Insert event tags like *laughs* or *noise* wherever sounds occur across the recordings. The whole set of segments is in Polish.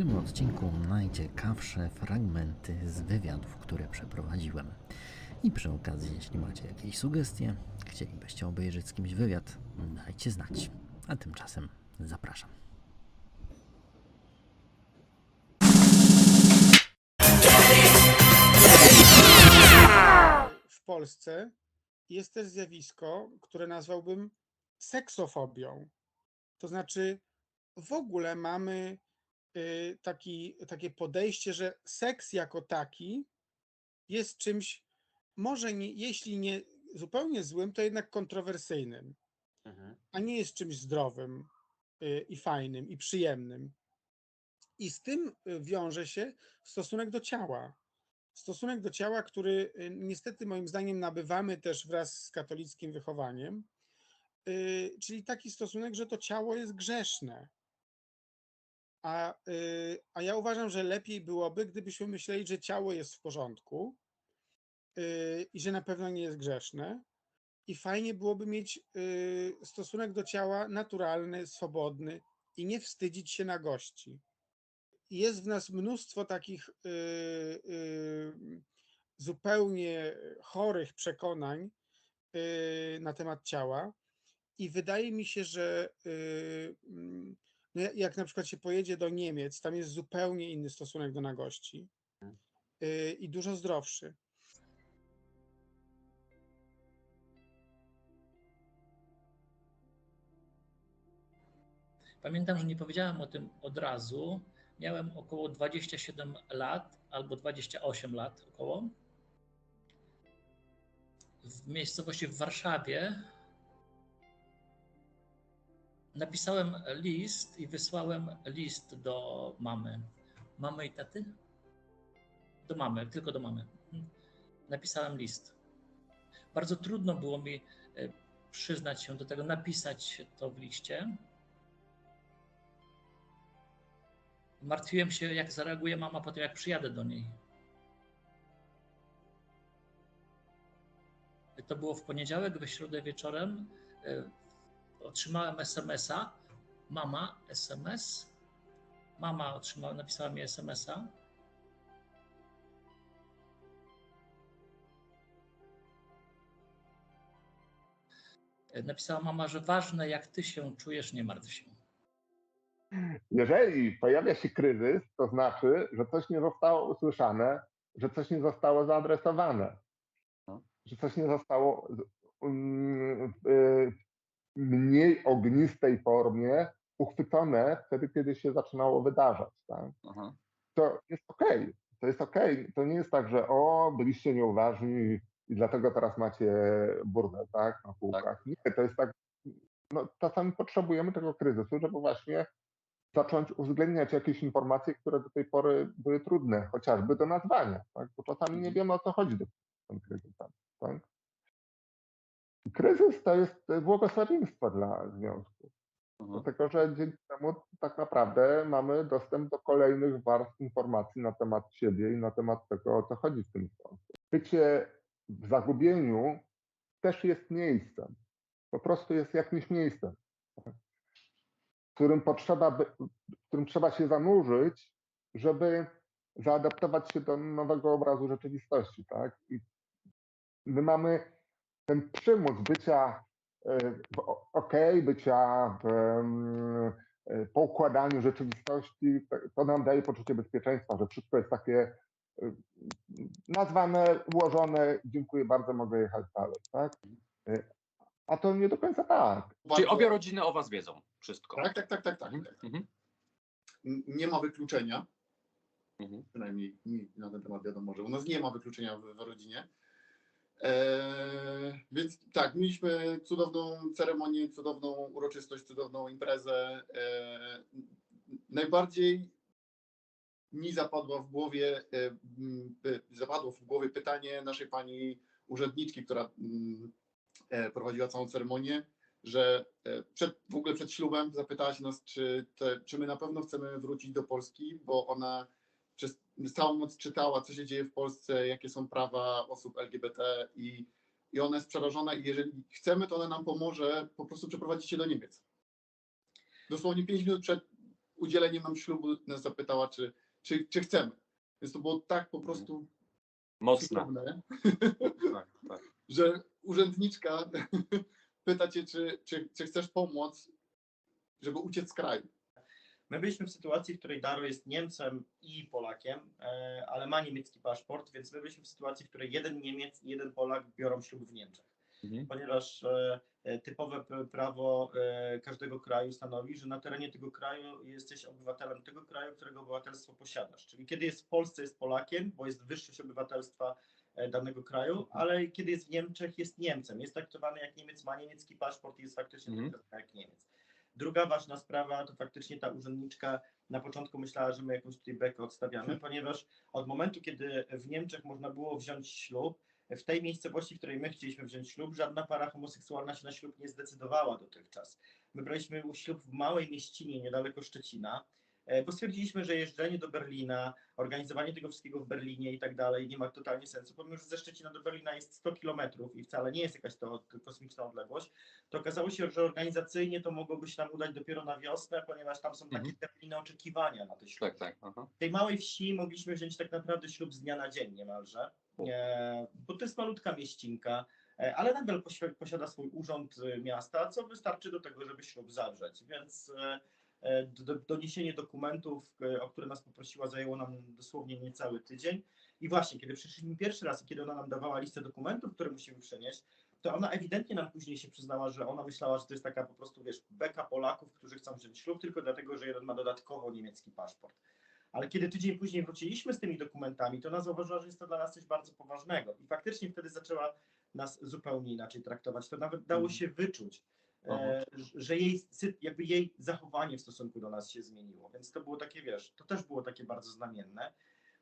tym odcinku najciekawsze fragmenty z wywiadów, które przeprowadziłem. I przy okazji, jeśli macie jakieś sugestie, chcielibyście obejrzeć z kimś wywiad, dajcie znać. A tymczasem zapraszam. w Polsce jest też zjawisko, które nazwałbym seksofobią. To znaczy, w ogóle mamy taki, takie podejście, że seks jako taki jest czymś, może nie, jeśli nie zupełnie złym, to jednak kontrowersyjnym, a nie jest czymś zdrowym y, i fajnym i przyjemnym. I z tym y, wiąże się stosunek do ciała stosunek do ciała, który y, niestety moim zdaniem nabywamy też wraz z katolickim wychowaniem, y, czyli taki stosunek, że to ciało jest grzeszne. A, y, a ja uważam, że lepiej byłoby, gdybyśmy myśleli, że ciało jest w porządku i że na pewno nie jest grzeszne. I fajnie byłoby mieć stosunek do ciała naturalny, swobodny i nie wstydzić się na gości jest w nas mnóstwo takich y, y, zupełnie chorych przekonań y, na temat ciała. I wydaje mi się, że y, mm, no jak- na przykład się pojedzie do Niemiec, tam jest zupełnie inny stosunek do nagości y, i dużo zdrowszy. Pamiętam, że nie powiedziałem o tym od razu. Miałem około 27 lat albo 28 lat około. W miejscowości w Warszawie napisałem list i wysłałem list do mamy. Mamy i taty? Do mamy, tylko do mamy. Mhm. Napisałem list. Bardzo trudno było mi e, przyznać się do tego, napisać to w liście. Martwiłem się, jak zareaguje mama po tym, jak przyjadę do niej. To było w poniedziałek, we środę wieczorem. Otrzymałem SMS-a. Mama, SMS. Mama otrzymała, napisała mi SMS-a. E, Napisała mama, że ważne, jak ty się czujesz, nie martw się. Jeżeli pojawia się kryzys, to znaczy, że coś nie zostało usłyszane, że coś nie zostało zaadresowane, że coś nie zostało mm, y, mniej ognistej formie uchwycone wtedy, kiedy się zaczynało wydarzać. Tak? Aha. To jest okej, to jest okej. To nie jest tak, że o, byliście nieuważni i dlatego teraz macie burdę tak, na półkach. Nie, to jest tak, no, czasami potrzebujemy tego kryzysu, żeby właśnie zacząć uwzględniać jakieś informacje, które do tej pory były trudne, chociażby do nazwania, tak? bo czasami nie Mhm. wiemy o co chodzi do tym kryzysem. Tak? Kryzys to jest błogosławieństwo dla związku, Aha. dlatego że dzięki temu tak naprawdę mamy dostęp do kolejnych warstw informacji na temat siebie i na temat tego, o co chodzi w tym związku. Bycie w zagubieniu też jest miejscem, po prostu jest jakimś miejscem w którym potrzeba, w którym trzeba się zanurzyć, żeby zaadaptować się do nowego obrazu rzeczywistości, tak? I my mamy ten przymus bycia e, w o- okej, bycia w e, poukładaniu rzeczywistości, to- nam daje poczucie bezpieczeństwa, że wszystko jest takie e, nazwane, ułożone, dziękuję bardzo, mogę jechać dalej, tak? A to nie do końca tak. Czyli obie rodziny o was wiedzą wszystko. Tak, tak, tak, tak, tak. Mhm. Nie ma wykluczenia, Mhm. przynajmniej mi na ten temat wiadomo, że u nas nie ma wykluczenia w, w rodzinie. Eee, więc tak, mieliśmy cudowną ceremonię, cudowną uroczystość, cudowną imprezę. Eee, najbardziej mi zapadło w głowie, e, zapadło w głowie pytanie naszej pani urzędniczki, która mm, e, prowadziła całą ceremonię, że e, przed, w ogóle przed ślubem zapytała się nas, czy, te, czy my na pewno chcemy wrócić do Polski, bo ona przez całą noc czytała, co się dzieje w Polsce, jakie są prawa osób LGBT i, i ona jest przerażona i jeżeli chcemy, to ona nam pomoże po prostu przeprowadzić się do Niemiec. Dosłownie 5 minut przed udzieleniem nam ślubu nas zapytała, czy, czy, czy chcemy. Więc to było tak po prostu Mocne. Tak, tak. *laughs* że urzędniczka *laughs* pyta cię, czy, czy, czy chcesz pomóc, żeby uciec z kraju. My byliśmy w sytuacji, w której Daro jest Niemcem i Polakiem, e, ale ma niemiecki paszport, więc my byliśmy w sytuacji, w której jeden Niemiec i jeden Polak biorą ślub w Niemczech. Mhm. Ponieważ e, e, typowe prawo każdego kraju stanowi, że na terenie tego kraju jesteś obywatelem tego kraju, którego obywatelstwo posiadasz. Czyli kiedy jest w Polsce, jest Polakiem, bo jest wyższość obywatelstwa danego kraju, ale kiedy jest w Niemczech, jest Niemcem. Jest traktowany jak Niemiec, ma niemiecki paszport i jest faktycznie Mhm. traktowany jak Niemiec. Druga ważna sprawa to faktycznie ta urzędniczka na początku myślała, że my jakąś tutaj bekę odstawiamy, ponieważ od momentu, kiedy w Niemczech można było wziąć ślub, w tej miejscowości, w której my chcieliśmy wziąć ślub, żadna para homoseksualna się na ślub nie zdecydowała dotychczas. My braliśmy ślub w małej mieścinie niedaleko Szczecina, bo stwierdziliśmy, że jeżdżenie do Berlina, organizowanie tego wszystkiego w Berlinie i tak dalej nie ma totalnie sensu, pomimo że ze Szczecina do Berlina jest 100 kilometrów i wcale nie jest jakaś to kosmiczna odległość, to okazało się, że organizacyjnie to mogłoby się nam udać dopiero na wiosnę, ponieważ tam są takie Mhm. terminy oczekiwania na te śluby. Tak, tak. Aha. W tej małej wsi mogliśmy wziąć tak naprawdę ślub z dnia na dzień niemalże, e, bo to jest malutka mieścinka, e, ale nadal posi- posiada swój urząd e, miasta, co wystarczy do tego, żeby ślub zawrzeć, więc e, e, doniesienie dokumentów, e, o które nas poprosiła, zajęło nam dosłownie niecały tydzień. I właśnie, kiedy przyszliśmy pierwszy raz i kiedy ona nam dawała listę dokumentów, które musimy przynieść, to ona ewidentnie nam później się przyznała, że ona myślała, że to jest taka po prostu, wiesz, beka Polaków, którzy chcą wziąć ślub tylko dlatego, że jeden ma dodatkowo niemiecki paszport. Ale kiedy tydzień później wróciliśmy z tymi dokumentami, to ona zauważyła, że jest to dla nas coś bardzo poważnego. I faktycznie wtedy zaczęła nas zupełnie inaczej traktować. To nawet dało się wyczuć, e, że jej, jakby jej zachowanie w stosunku do nas się zmieniło. Więc to było takie, wiesz, to też było takie bardzo znamienne.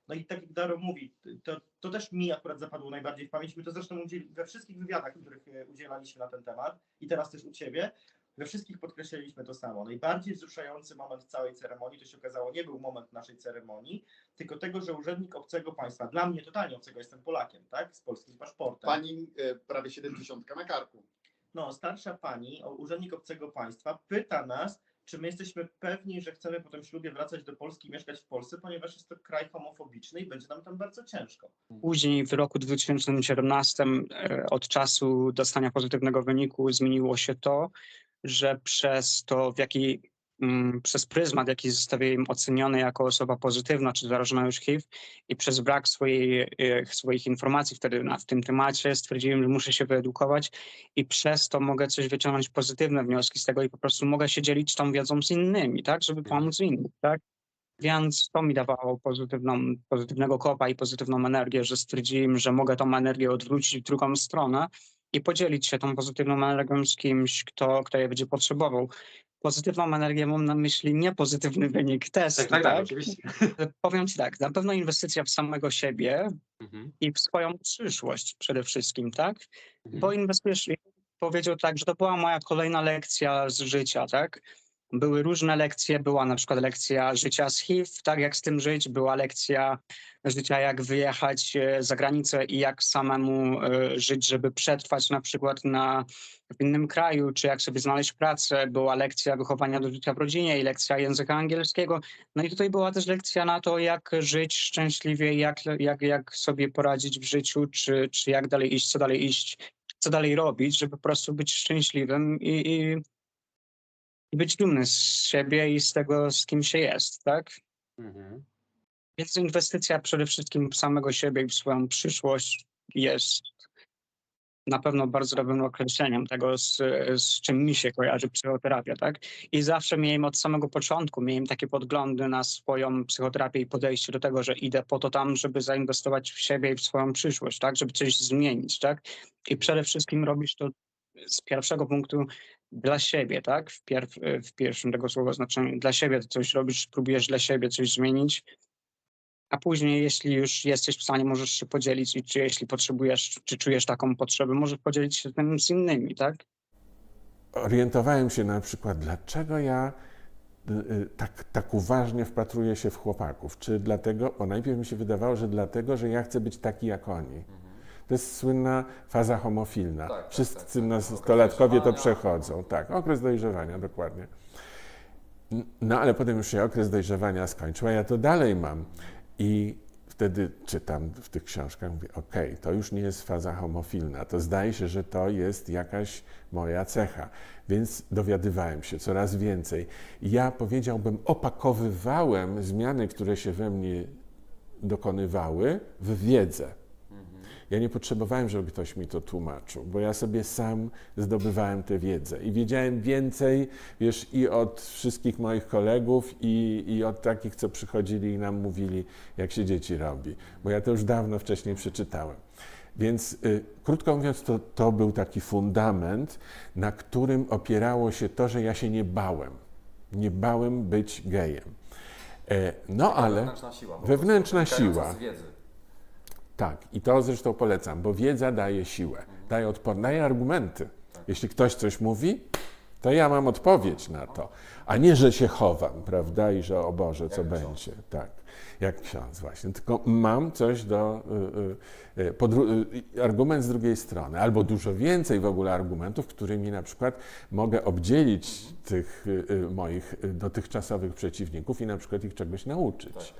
No i tak jak Daro mówi, to, to też mi akurat zapadło najbardziej w pamięć. My to zresztą we wszystkich wywiadach, których e, udzielaliśmy na ten temat i teraz też u Ciebie, we wszystkich podkreśliliśmy to samo. Najbardziej wzruszający moment całej ceremonii, to się okazało, nie był moment naszej ceremonii, tylko tego, że urzędnik obcego państwa, dla mnie totalnie obcego, jestem Polakiem, tak, z polskim paszportem. Pani e, prawie 70 na karku. No, starsza pani, urzędnik obcego państwa, pyta nas, czy my jesteśmy pewni, że chcemy po tym ślubie wracać do Polski i mieszkać w Polsce, ponieważ jest to kraj homofobiczny i będzie nam tam bardzo ciężko. Później w roku 2017 e, od czasu dostania pozytywnego wyniku zmieniło się to, że przez to, w jaki przez pryzmat, jaki zostawiłem oceniony jako osoba pozytywna czy zarażona już HIV i przez brak swojej, e, swoich informacji wtedy na, w tym temacie stwierdziłem, że muszę się wyedukować i przez to mogę coś wyciągnąć pozytywne wnioski z tego i po prostu mogę się dzielić tą wiedzą z innymi, tak, żeby pomóc innym, tak. Więc to mi dawało pozytywną, pozytywnego kopa i pozytywną energię, że stwierdziłem, że mogę tą energię odwrócić w drugą stronę i podzielić się tą pozytywną energią z kimś, kto, kto je będzie potrzebował. Pozytywną energię mam na myśli nie pozytywny wynik testu, Tak, tak? tak, tak, oczywiście. *laughs* Powiem ci tak, na pewno inwestycja w samego siebie Mhm. i w swoją przyszłość przede wszystkim, tak? Mhm. Bo inwestujesz, powiedział tak, że to była moja kolejna lekcja z życia, tak? Były różne lekcje, była na przykład lekcja życia z HIV, tak jak z tym żyć, była lekcja życia, jak wyjechać e, za granicę i jak samemu e, żyć, żeby przetrwać na przykład na, w innym kraju, czy jak sobie znaleźć pracę, była lekcja wychowania do życia w rodzinie i lekcja języka angielskiego. No i tutaj była też lekcja na to, jak żyć szczęśliwie, jak, jak, jak sobie poradzić w życiu, czy, czy jak dalej iść, co dalej iść, co dalej robić, żeby po prostu być szczęśliwym i, i, i być dumny z siebie i z tego, z kim się jest, tak? Mhm. Więc inwestycja przede wszystkim w samego siebie i w swoją przyszłość jest na pewno bardzo dobrym określeniem tego, z, z czym mi się kojarzy psychoterapia, tak? I zawsze miałem od samego początku, miałem takie podglądy na swoją psychoterapię i podejście do tego, że idę po to tam, żeby zainwestować w siebie i w swoją przyszłość, tak? Żeby coś zmienić, tak? I przede wszystkim robisz to z pierwszego punktu dla siebie, tak? W, pierw, w pierwszym tego słowa znaczeniu. Dla siebie coś robisz, próbujesz dla siebie coś zmienić, a później, jeśli już jesteś w stanie, możesz się podzielić i czy jeśli potrzebujesz, czy czujesz taką potrzebę, możesz podzielić się tym z innymi, tak? orientowałem się na przykład, dlaczego ja y, tak, tak uważnie wpatruję się w chłopaków. Czy dlatego, bo najpierw mi się wydawało, że dlatego, że ja chcę być taki jak oni. To jest słynna faza homofilna. Mhm. Tak, tak, Wszyscy tak, tak. nastolatkowie to przechodzą. Tak, okres dojrzewania, dokładnie. No ale potem już się okres dojrzewania skończył, a ja to dalej mam. I wtedy czytam w tych książkach, mówię, okej, to już nie jest faza homofilna, to zdaje się, że to jest jakaś moja cecha. Więc dowiadywałem się coraz więcej. Ja powiedziałbym, opakowywałem zmiany, które się we mnie dokonywały, w wiedzę. Ja nie potrzebowałem, żeby ktoś mi to tłumaczył, bo ja sobie sam zdobywałem tę wiedzę i wiedziałem więcej, wiesz, i od wszystkich moich kolegów, i, i od takich, co przychodzili i nam mówili, jak się dzieci robi, bo ja to już dawno wcześniej przeczytałem. Więc y, krótko mówiąc, to, to był taki fundament, na którym opierało się to, że ja się nie bałem. Nie bałem być gejem. E, no ale. Wewnętrzna siła. Wewnętrzna siła. Tak, i to zresztą polecam, bo wiedza daje siłę, daje odporność, daje argumenty. Jeśli ktoś coś mówi, to ja mam odpowiedź na to, a nie, że się chowam, prawda, i że o Boże, co będzie. Tak, jak ksiądz właśnie, tylko mam coś do, y, y, y, argument z drugiej strony, albo dużo więcej w ogóle argumentów, którymi na przykład mogę obdzielić tych moich dotychczasowych przeciwników i na przykład ich czegoś nauczyć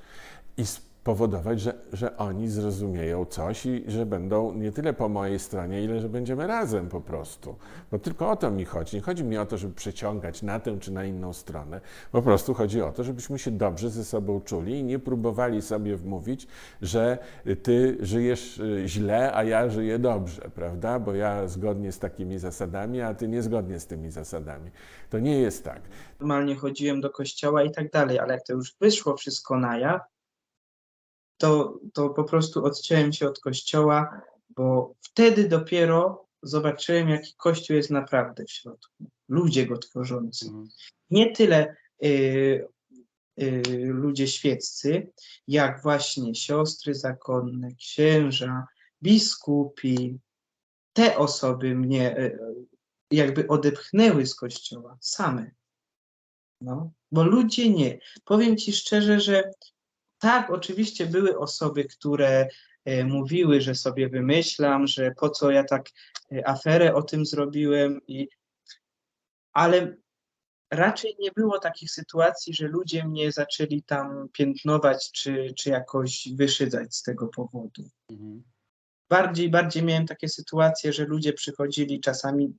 i spowodować, że, że oni zrozumieją coś i że będą nie tyle po mojej stronie, ile że będziemy razem po prostu. Bo tylko o to mi chodzi. Nie chodzi mi o to, żeby przeciągać na tę czy na inną stronę. Po prostu chodzi o to, żebyśmy się dobrze ze sobą czuli i nie próbowali sobie wmówić, że ty żyjesz y, źle, a ja żyję dobrze, prawda? Bo ja zgodnie z takimi zasadami, a ty niezgodnie z tymi zasadami. To nie jest tak. normalnie chodziłem do kościoła i tak dalej, ale jak to już wyszło wszystko na jaw, to, to po prostu odciąłem się od kościoła, bo wtedy dopiero zobaczyłem, jaki kościół jest naprawdę w środku. Ludzie go tworzący. Mhm. Nie tyle y, y, ludzie świeccy, jak właśnie siostry zakonne, księża, biskupi. Te osoby mnie y, jakby odepchnęły z kościoła same. No, bo ludzie nie. Powiem ci szczerze, że tak, oczywiście były osoby, które e, mówiły, że sobie wymyślam, że po co ja tak e, aferę o tym zrobiłem, i, ale raczej nie było takich sytuacji, że ludzie mnie zaczęli tam piętnować czy, czy jakoś wyszydzać z tego powodu. Mhm. Bardziej, bardziej miałem takie sytuacje, że ludzie przychodzili czasami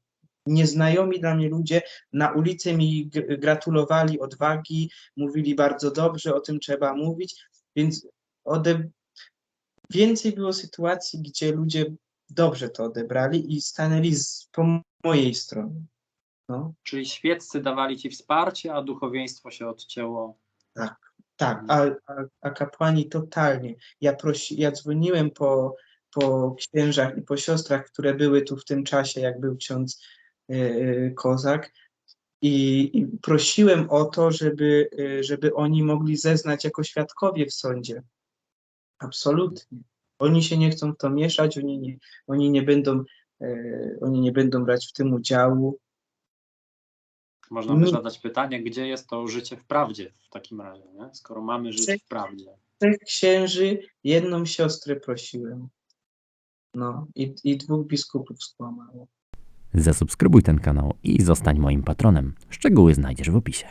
nieznajomi dla mnie ludzie na ulicy mi gratulowali odwagi, mówili bardzo dobrze, o tym trzeba mówić, więc ode... więcej było sytuacji, gdzie ludzie dobrze to odebrali i stanęli z, po mojej stronie. No, Czyli świeccy dawali ci wsparcie, a duchowieństwo się odcięło. tak, a, a, a kapłani totalnie. Ja, prosi, ja dzwoniłem po, po księżach i po siostrach, które były tu w tym czasie, jak był ksiądz y, Kozak i, i prosiłem o to, żeby, y, żeby oni mogli zeznać jako świadkowie w sądzie. Absolutnie. Oni się nie chcą w to mieszać, oni nie, oni nie będą y, oni nie będą brać w tym udziału. Można by Nie. zadać pytanie, gdzie jest to życie w prawdzie w takim razie, nie? skoro mamy żyć w prawdzie. Trzech księży, jedną siostrę prosiłem. No i, i dwóch biskupów skłamało. Zasubskrybuj ten kanał i zostań moim patronem. Szczegóły znajdziesz w opisie.